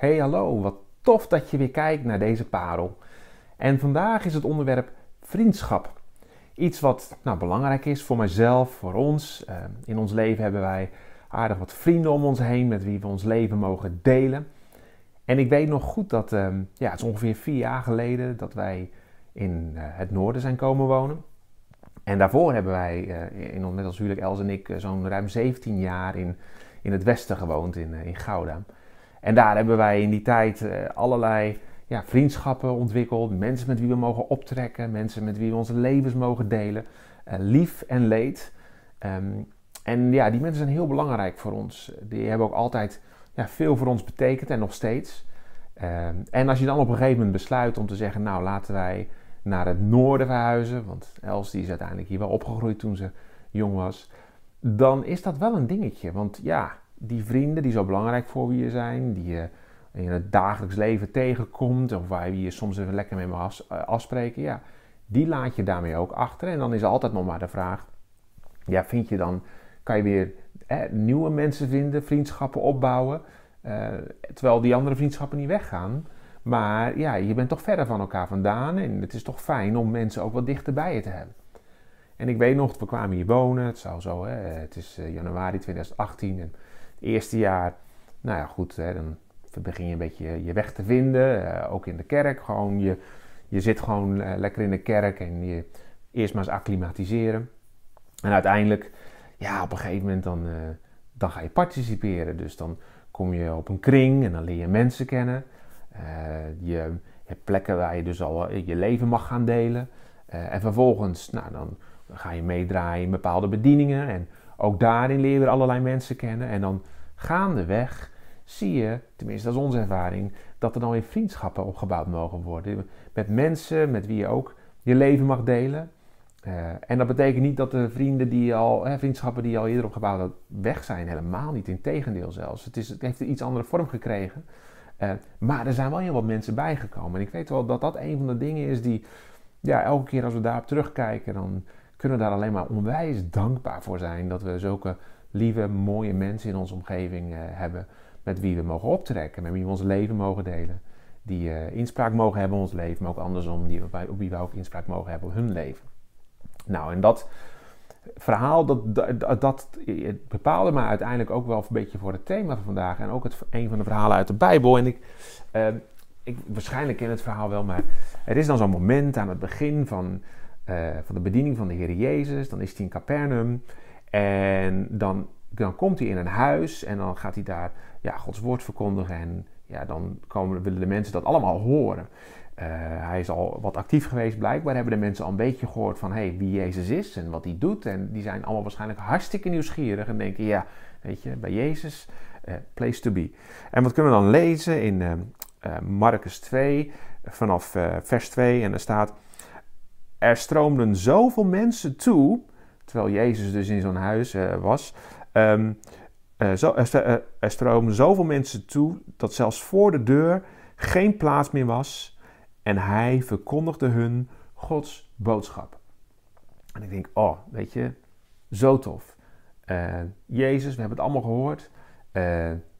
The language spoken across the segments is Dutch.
Hey hallo, wat tof dat je weer kijkt naar deze parel. En vandaag is het onderwerp vriendschap. Iets wat nou, belangrijk is voor mijzelf, voor ons. Uh, in ons leven hebben wij aardig wat vrienden om ons heen met wie we ons leven mogen delen. En ik weet nog goed dat, uh, ja, het is ongeveer vier jaar geleden dat wij in uh, het noorden zijn komen wonen. En daarvoor hebben wij, in, met ons huwelijk Els en ik, zo'n ruim 17 jaar in, in het westen gewoond, in, in Gouda. En daar hebben wij in die tijd uh, allerlei ja, vriendschappen ontwikkeld. Mensen met wie we mogen optrekken. Mensen met wie we onze levens mogen delen. Uh, lief en leed. Um, en ja, die mensen zijn heel belangrijk voor ons. Die hebben ook altijd ja, veel voor ons betekend en nog steeds. Um, en als je dan op een gegeven moment besluit om te zeggen, nou laten wij naar het noorden verhuizen. Want Els die is uiteindelijk hier wel opgegroeid toen ze jong was. Dan is dat wel een dingetje. Want ja, die vrienden die zo belangrijk voor je zijn, die je in het dagelijks leven tegenkomt, of waar je je soms even lekker mee mag eh, afspreken, ja, die laat je daarmee ook achter. En dan is altijd nog maar de vraag, ja, vind je dan, kan je weer nieuwe mensen vinden, vriendschappen opbouwen, eh, terwijl die andere vriendschappen niet weggaan. Maar ja, je bent toch verder van elkaar vandaan en het is toch fijn om mensen ook wat dichter bij je te hebben. En ik weet nog, we kwamen hier wonen, het, zou zo, hè, het is eh, januari 2018 en eerste jaar, nou ja, goed, hè, dan begin je een beetje je weg te vinden. Uh, ook in de kerk. Gewoon je, je zit gewoon uh, lekker in de kerk en je eerst maar eens acclimatiseren. En uiteindelijk, ja, op een gegeven moment dan, uh, dan ga je participeren. Dus dan kom je op een kring en dan leer je mensen kennen. je hebt plekken waar je dus al je leven mag gaan delen. en vervolgens, nou, dan ga je meedraaien in bepaalde bedieningen. En ook daarin leer je weer allerlei mensen kennen. En dan gaandeweg zie je, tenminste dat is onze ervaring, dat er dan weer vriendschappen opgebouwd mogen worden. Met mensen met wie je ook je leven mag delen. Uh, en dat betekent niet dat de vrienden die al, hè, vriendschappen die je al eerder opgebouwd had, weg zijn. Helemaal niet. Integendeel zelfs. Het, is, het heeft een iets andere vorm gekregen. Uh, maar er zijn wel heel wat mensen bijgekomen. En ik weet wel dat dat een van de dingen is die, ja, elke keer als we daarop terugkijken, dan kunnen daar alleen maar onwijs dankbaar voor zijn. Dat we zulke lieve, mooie mensen in onze omgeving uh, hebben. Met wie we mogen optrekken, met wie we ons leven mogen delen. Die uh, inspraak mogen hebben in ons leven, maar ook andersom, die, op wie we ook inspraak mogen hebben op hun leven. Nou, en dat verhaal, dat, dat, bepaalde me uiteindelijk ook wel een beetje voor het thema van vandaag. En ook het, een van de verhalen uit de Bijbel. En ik, uh, ik waarschijnlijk ken het verhaal wel, maar er is dan zo'n moment aan het begin van, uh, van de bediening van de Heer Jezus. Dan is hij in Capernaum. En dan, dan komt hij in een huis en dan gaat hij daar ja, Gods woord verkondigen. En ja, dan komen, willen de mensen dat allemaal horen. Uh, hij is al wat actief geweest, blijkbaar hebben de mensen al een beetje gehoord van hey, wie Jezus is en wat hij doet. En die zijn allemaal waarschijnlijk hartstikke nieuwsgierig en denken, ja, weet je, bij Jezus, uh, place to be. En wat kunnen we dan lezen in uh, Marcus 2, vanaf vers 2, en er staat, er stroomden zoveel mensen toe terwijl Jezus dus in zo'n huis uh, was, um, uh, zo, er, er stroomden zoveel mensen toe dat zelfs voor de deur geen plaats meer was en hij verkondigde hun Gods boodschap. En ik denk, oh, weet je, zo tof. Jezus, we hebben het allemaal gehoord.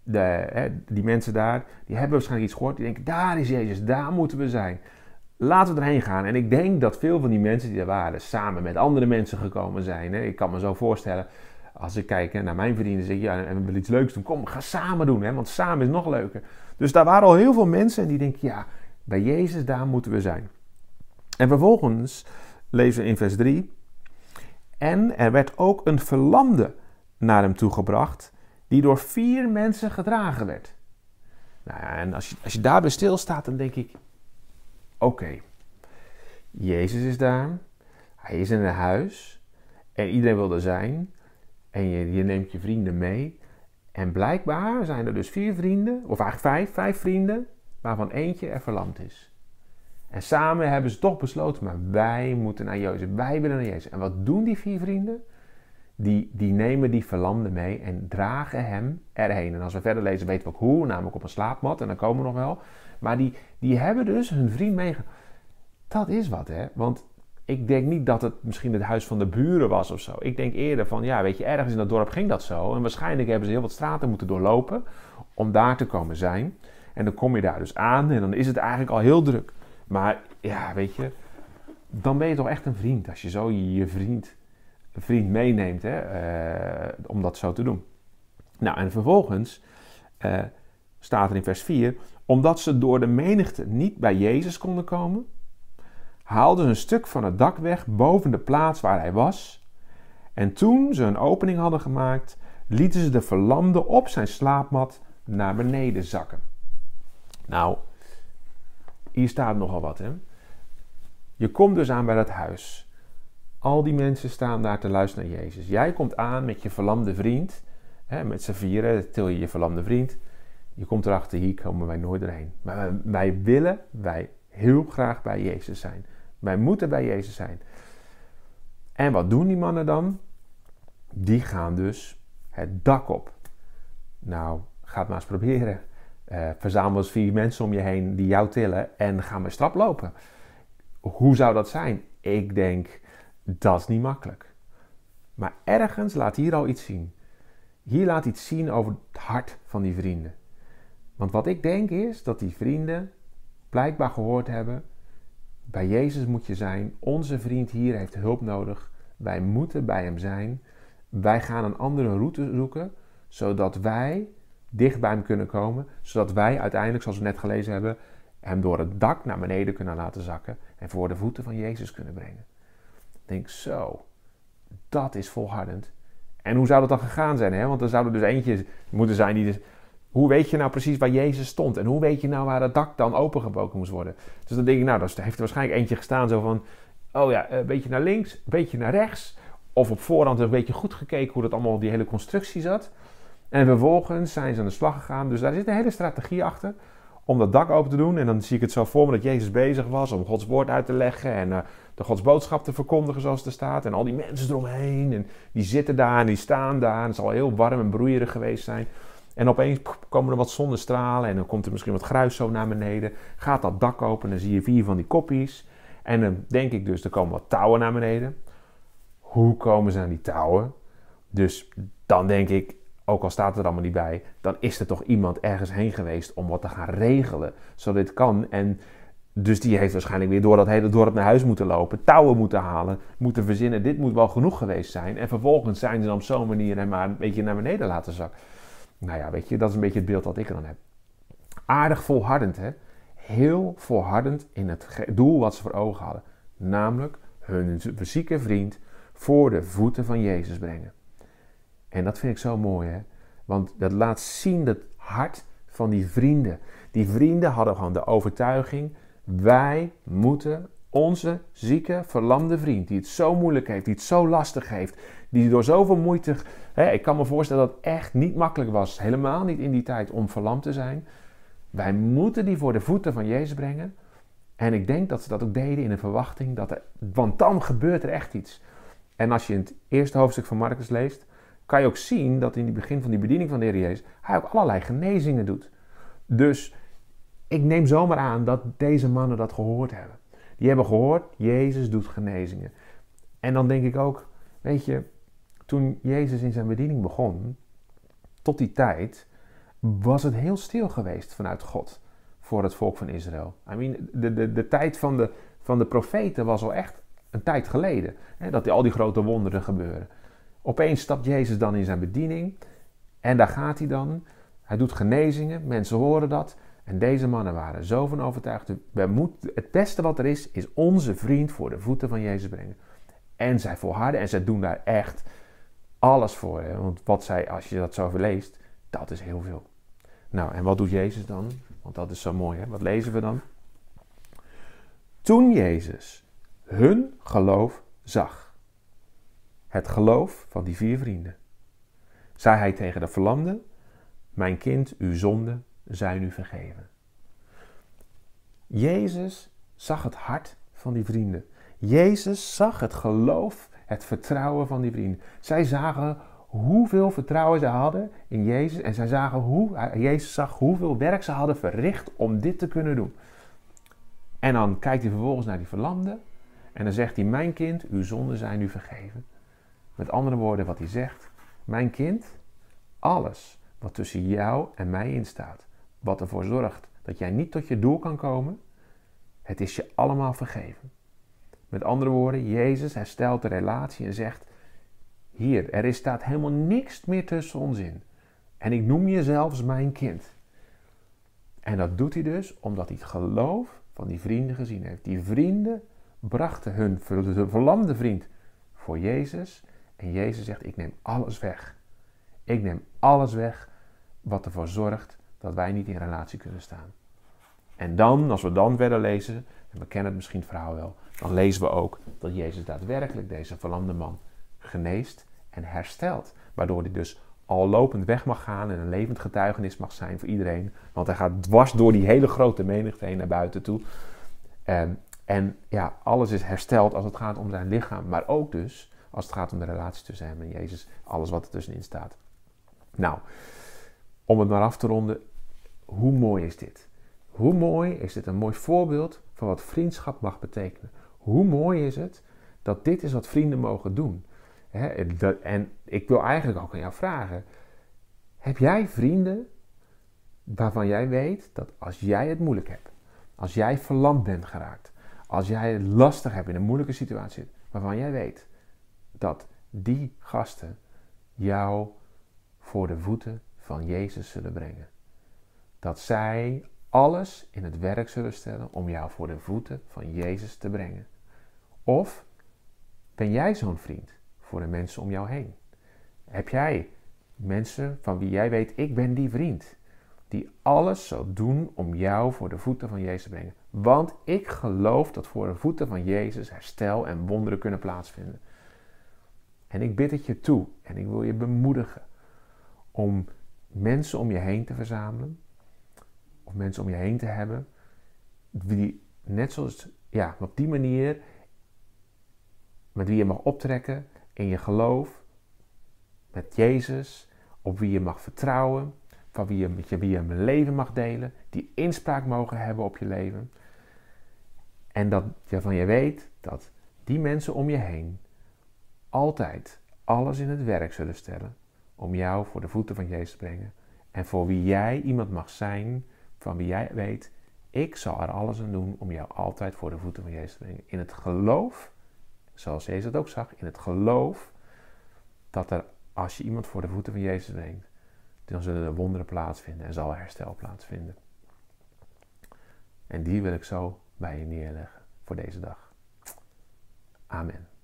De, hè, die mensen daar, die hebben waarschijnlijk iets gehoord. Die denken, daar is Jezus, daar moeten we zijn. Laten we erheen gaan. En ik denk dat veel van die mensen die er waren, samen met andere mensen gekomen zijn. Ik kan me zo voorstellen, als ik kijk naar mijn vrienden, zeg ik, ja, en we willen iets leuks doen. Kom, ga samen doen, hè, want samen is nog leuker. Dus daar waren al heel veel mensen en die denken, ja, bij Jezus, daar moeten we zijn. En vervolgens lezen we in vers 3. En er werd ook een verlamde naar hem toegebracht, die door vier mensen gedragen werd. Nou ja, en als je, als je daarbij stilstaat, dan denk ik, oké, Jezus is daar, hij is in een huis en iedereen wil er zijn en je, je neemt je vrienden mee. En blijkbaar zijn er dus vier vrienden, of eigenlijk vijf, vijf vrienden, waarvan eentje er verlamd is. En samen hebben ze toch besloten, maar wij moeten naar Jezus, wij willen naar Jezus. En wat doen die vier vrienden? Die, die nemen die verlamde mee en dragen hem erheen. En als we verder lezen weten we ook hoe, namelijk op een slaapmat, en dan komen we nog wel. Maar die, die hebben dus hun vriend meegenomen. Dat is wat, hè? Want ik denk niet dat het misschien het huis van de buren was of zo. Ik denk eerder van, ja, weet je, ergens in dat dorp ging dat zo. En waarschijnlijk hebben ze heel wat straten moeten doorlopen om daar te komen zijn. En dan kom je daar dus aan en dan is het eigenlijk al heel druk. Maar ja, weet je, dan ben je toch echt een vriend als je zo je vriend, vriend meeneemt hè, uh, om dat zo te doen. Nou, en vervolgens uh, staat er in vers 4: Omdat ze door de menigte niet bij Jezus konden komen, haalden ze een stuk van het dak weg boven de plaats waar hij was. En toen ze een opening hadden gemaakt, lieten ze de verlamde op zijn slaapmat naar beneden zakken. Nou, hier staat nogal wat, hè? Je komt dus aan bij dat huis. Al die mensen staan daar te luisteren naar Jezus. Jij komt aan met je verlamde vriend. Hè, met z'n vieren til je je verlamde vriend. Je komt erachter, hier komen wij nooit doorheen. Maar wij willen, wij heel graag bij Jezus zijn. Wij moeten bij Jezus zijn. En wat doen die mannen dan? Die gaan dus het dak op. Nou, ga het maar eens proberen. Uh, verzamel eens vier mensen om je heen die jou tillen en ga maar strap lopen. Hoe zou dat zijn? Ik denk, dat is niet makkelijk. Maar ergens laat hier al iets zien. Hier laat iets zien over het hart van die vrienden. Want wat ik denk is dat die vrienden blijkbaar gehoord hebben: bij Jezus moet je zijn. Onze vriend hier heeft hulp nodig. Wij moeten bij hem zijn. Wij gaan een andere route zoeken, zodat wij dicht bij hem kunnen komen. Zodat wij uiteindelijk, zoals we net gelezen hebben, hem door het dak naar beneden kunnen laten zakken en voor de voeten van Jezus kunnen brengen. Denk zo, dat is volhardend. En hoe zou dat dan gegaan zijn? Hè? Want er zou er dus eentje moeten zijn die. Dus, hoe weet je nou precies waar Jezus stond? En hoe weet je nou waar het dak dan opengebroken moest worden? Dus dan denk ik, nou, dan heeft er waarschijnlijk eentje gestaan zo van. Oh ja, een beetje naar links, een beetje naar rechts. Of op voorhand een beetje goed gekeken hoe dat allemaal die hele constructie zat. En vervolgens zijn ze aan de slag gegaan. Dus daar zit een hele strategie achter om dat dak open te doen. En dan zie ik het zo voor me dat Jezus bezig was om Gods woord uit te leggen en uh, de Gods boodschap te verkondigen zoals er staat. En al die mensen eromheen en die zitten daar en die staan daar. En het zal heel warm en broeierig geweest zijn. En opeens komen er wat zonnestralen en dan komt er misschien wat gruis zo naar beneden. Gaat dat dak open en dan zie je vier van die koppies. En dan denk ik dus, er komen wat touwen naar beneden. Hoe komen ze aan die touwen? Dus dan denk ik, ook al staat er allemaal niet bij, dan is er toch iemand ergens heen geweest om wat te gaan regelen, zodat dit kan. En dus die heeft waarschijnlijk weer door dat hele dorp naar huis moeten lopen, touwen moeten halen, moeten verzinnen, dit moet wel genoeg geweest zijn. En vervolgens zijn ze dan op zo'n manier en maar een beetje naar beneden laten zakken. Nou ja, weet je, dat is een beetje het beeld dat ik er dan heb. Aardig volhardend, hè? Heel volhardend in het doel wat ze voor ogen hadden. Namelijk hun zieke vriend voor de voeten van Jezus brengen. En dat vind ik zo mooi, hè? Want dat laat zien het hart van die vrienden. Die vrienden hadden gewoon de overtuiging: wij moeten onze zieke, verlamde vriend, die het zo moeilijk heeft, die het zo lastig heeft, die door zoveel moeite. Hè, ik kan me voorstellen dat het echt niet makkelijk was, helemaal niet in die tijd, om verlamd te zijn. Wij moeten die voor de voeten van Jezus brengen. En ik denk dat ze dat ook deden in een verwachting dat. Want dan gebeurt er echt iets. En als je in het eerste hoofdstuk van Marcus leest, kan je ook zien dat in het begin van die bediening van de Heer Jezus hij ook allerlei genezingen doet. Dus ik neem zomaar aan dat deze mannen dat gehoord hebben. Die hebben gehoord, Jezus doet genezingen. En dan denk ik ook, weet je, toen Jezus in zijn bediening begon, tot die tijd, was het heel stil geweest vanuit God voor het volk van Israël. I mean, de, de, de tijd van de, van de profeten was al echt een tijd geleden. Hè, dat al die grote wonderen gebeuren. Opeens stapt Jezus dan in zijn bediening en daar gaat hij dan. Hij doet genezingen, mensen horen dat. En deze mannen waren zo van overtuigd. We moeten, het beste wat er is, is onze vriend voor de voeten van Jezus brengen. En zij volharden en zij doen daar echt alles voor. Hè? Want wat zij, als je dat zo leest, dat is heel veel. Nou, en wat doet Jezus dan? Want dat is zo mooi, hè? Wat lezen we dan? Toen Jezus hun geloof zag het geloof van die vier vrienden. Zei hij tegen de verlamde: Mijn kind, uw zonden zijn u vergeven. Jezus zag het hart van die vrienden. Jezus zag het geloof, het vertrouwen van die vrienden. Zij zagen hoeveel vertrouwen ze hadden in Jezus en zij zagen hoe, Jezus zag hoeveel werk ze hadden verricht om dit te kunnen doen. En dan kijkt hij vervolgens naar die verlamde en dan zegt hij: Mijn kind, uw zonden zijn u vergeven. Met andere woorden, wat hij zegt: Mijn kind, alles wat tussen jou en mij in staat, wat ervoor zorgt dat jij niet tot je doel kan komen, het is je allemaal vergeven. Met andere woorden, Jezus herstelt de relatie en zegt: Hier, er is, staat helemaal niks meer tussen ons in. En ik noem je zelfs mijn kind. En dat doet hij dus omdat hij het geloof van die vrienden gezien heeft. Die vrienden brachten hun verlamde vriend voor Jezus. En Jezus zegt: Ik neem alles weg. Ik neem alles weg wat ervoor zorgt dat wij niet in relatie kunnen staan. En dan, als we dan verder lezen, en we kennen het misschien het verhaal wel, dan lezen we ook dat Jezus daadwerkelijk deze verlamde man geneest en herstelt. Waardoor hij dus al lopend weg mag gaan en een levend getuigenis mag zijn voor iedereen. Want hij gaat dwars door die hele grote menigte heen naar buiten toe. En, en ja, alles is hersteld als het gaat om zijn lichaam, maar ook dus als het gaat om de relatie tussen hem en Jezus, alles wat er tussenin staat. Nou, om het maar af te ronden, hoe mooi is dit? Hoe mooi is dit een mooi voorbeeld van wat vriendschap mag betekenen? Hoe mooi is het dat dit is wat vrienden mogen doen? En ik wil eigenlijk ook aan jou vragen: heb jij vrienden waarvan jij weet dat als jij het moeilijk hebt, als jij verlamd bent geraakt, als jij het lastig hebt in een moeilijke situatie, waarvan jij weet dat die gasten jou voor de voeten van Jezus zullen brengen? Dat zij alles in het werk zullen stellen om jou voor de voeten van Jezus te brengen? Of ben jij zo'n vriend voor de mensen om jou heen? Heb jij mensen van wie jij weet, ik ben die vriend, die alles zal doen om jou voor de voeten van Jezus te brengen? Want ik geloof dat voor de voeten van Jezus herstel en wonderen kunnen plaatsvinden. En ik bid het je toe en ik wil je bemoedigen om mensen om je heen te verzamelen of mensen om je heen te hebben, die net zoals, ja, op die manier, met wie je mag optrekken in je geloof, met Jezus, op wie je mag vertrouwen, van wie je, met je, wie je een leven mag delen, die inspraak mogen hebben op je leven. En dat van je weet dat die mensen om je heen altijd alles in het werk zullen stellen om jou voor de voeten van Jezus te brengen. En voor wie jij iemand mag zijn van wie jij weet, ik zal er alles aan doen om jou altijd voor de voeten van Jezus te brengen. In het geloof, zoals Jezus het ook zag, in het geloof dat er, als je iemand voor de voeten van Jezus brengt, dan zullen er wonderen plaatsvinden en zal er herstel plaatsvinden. En die wil ik zo bij je neerleggen voor deze dag. Amen.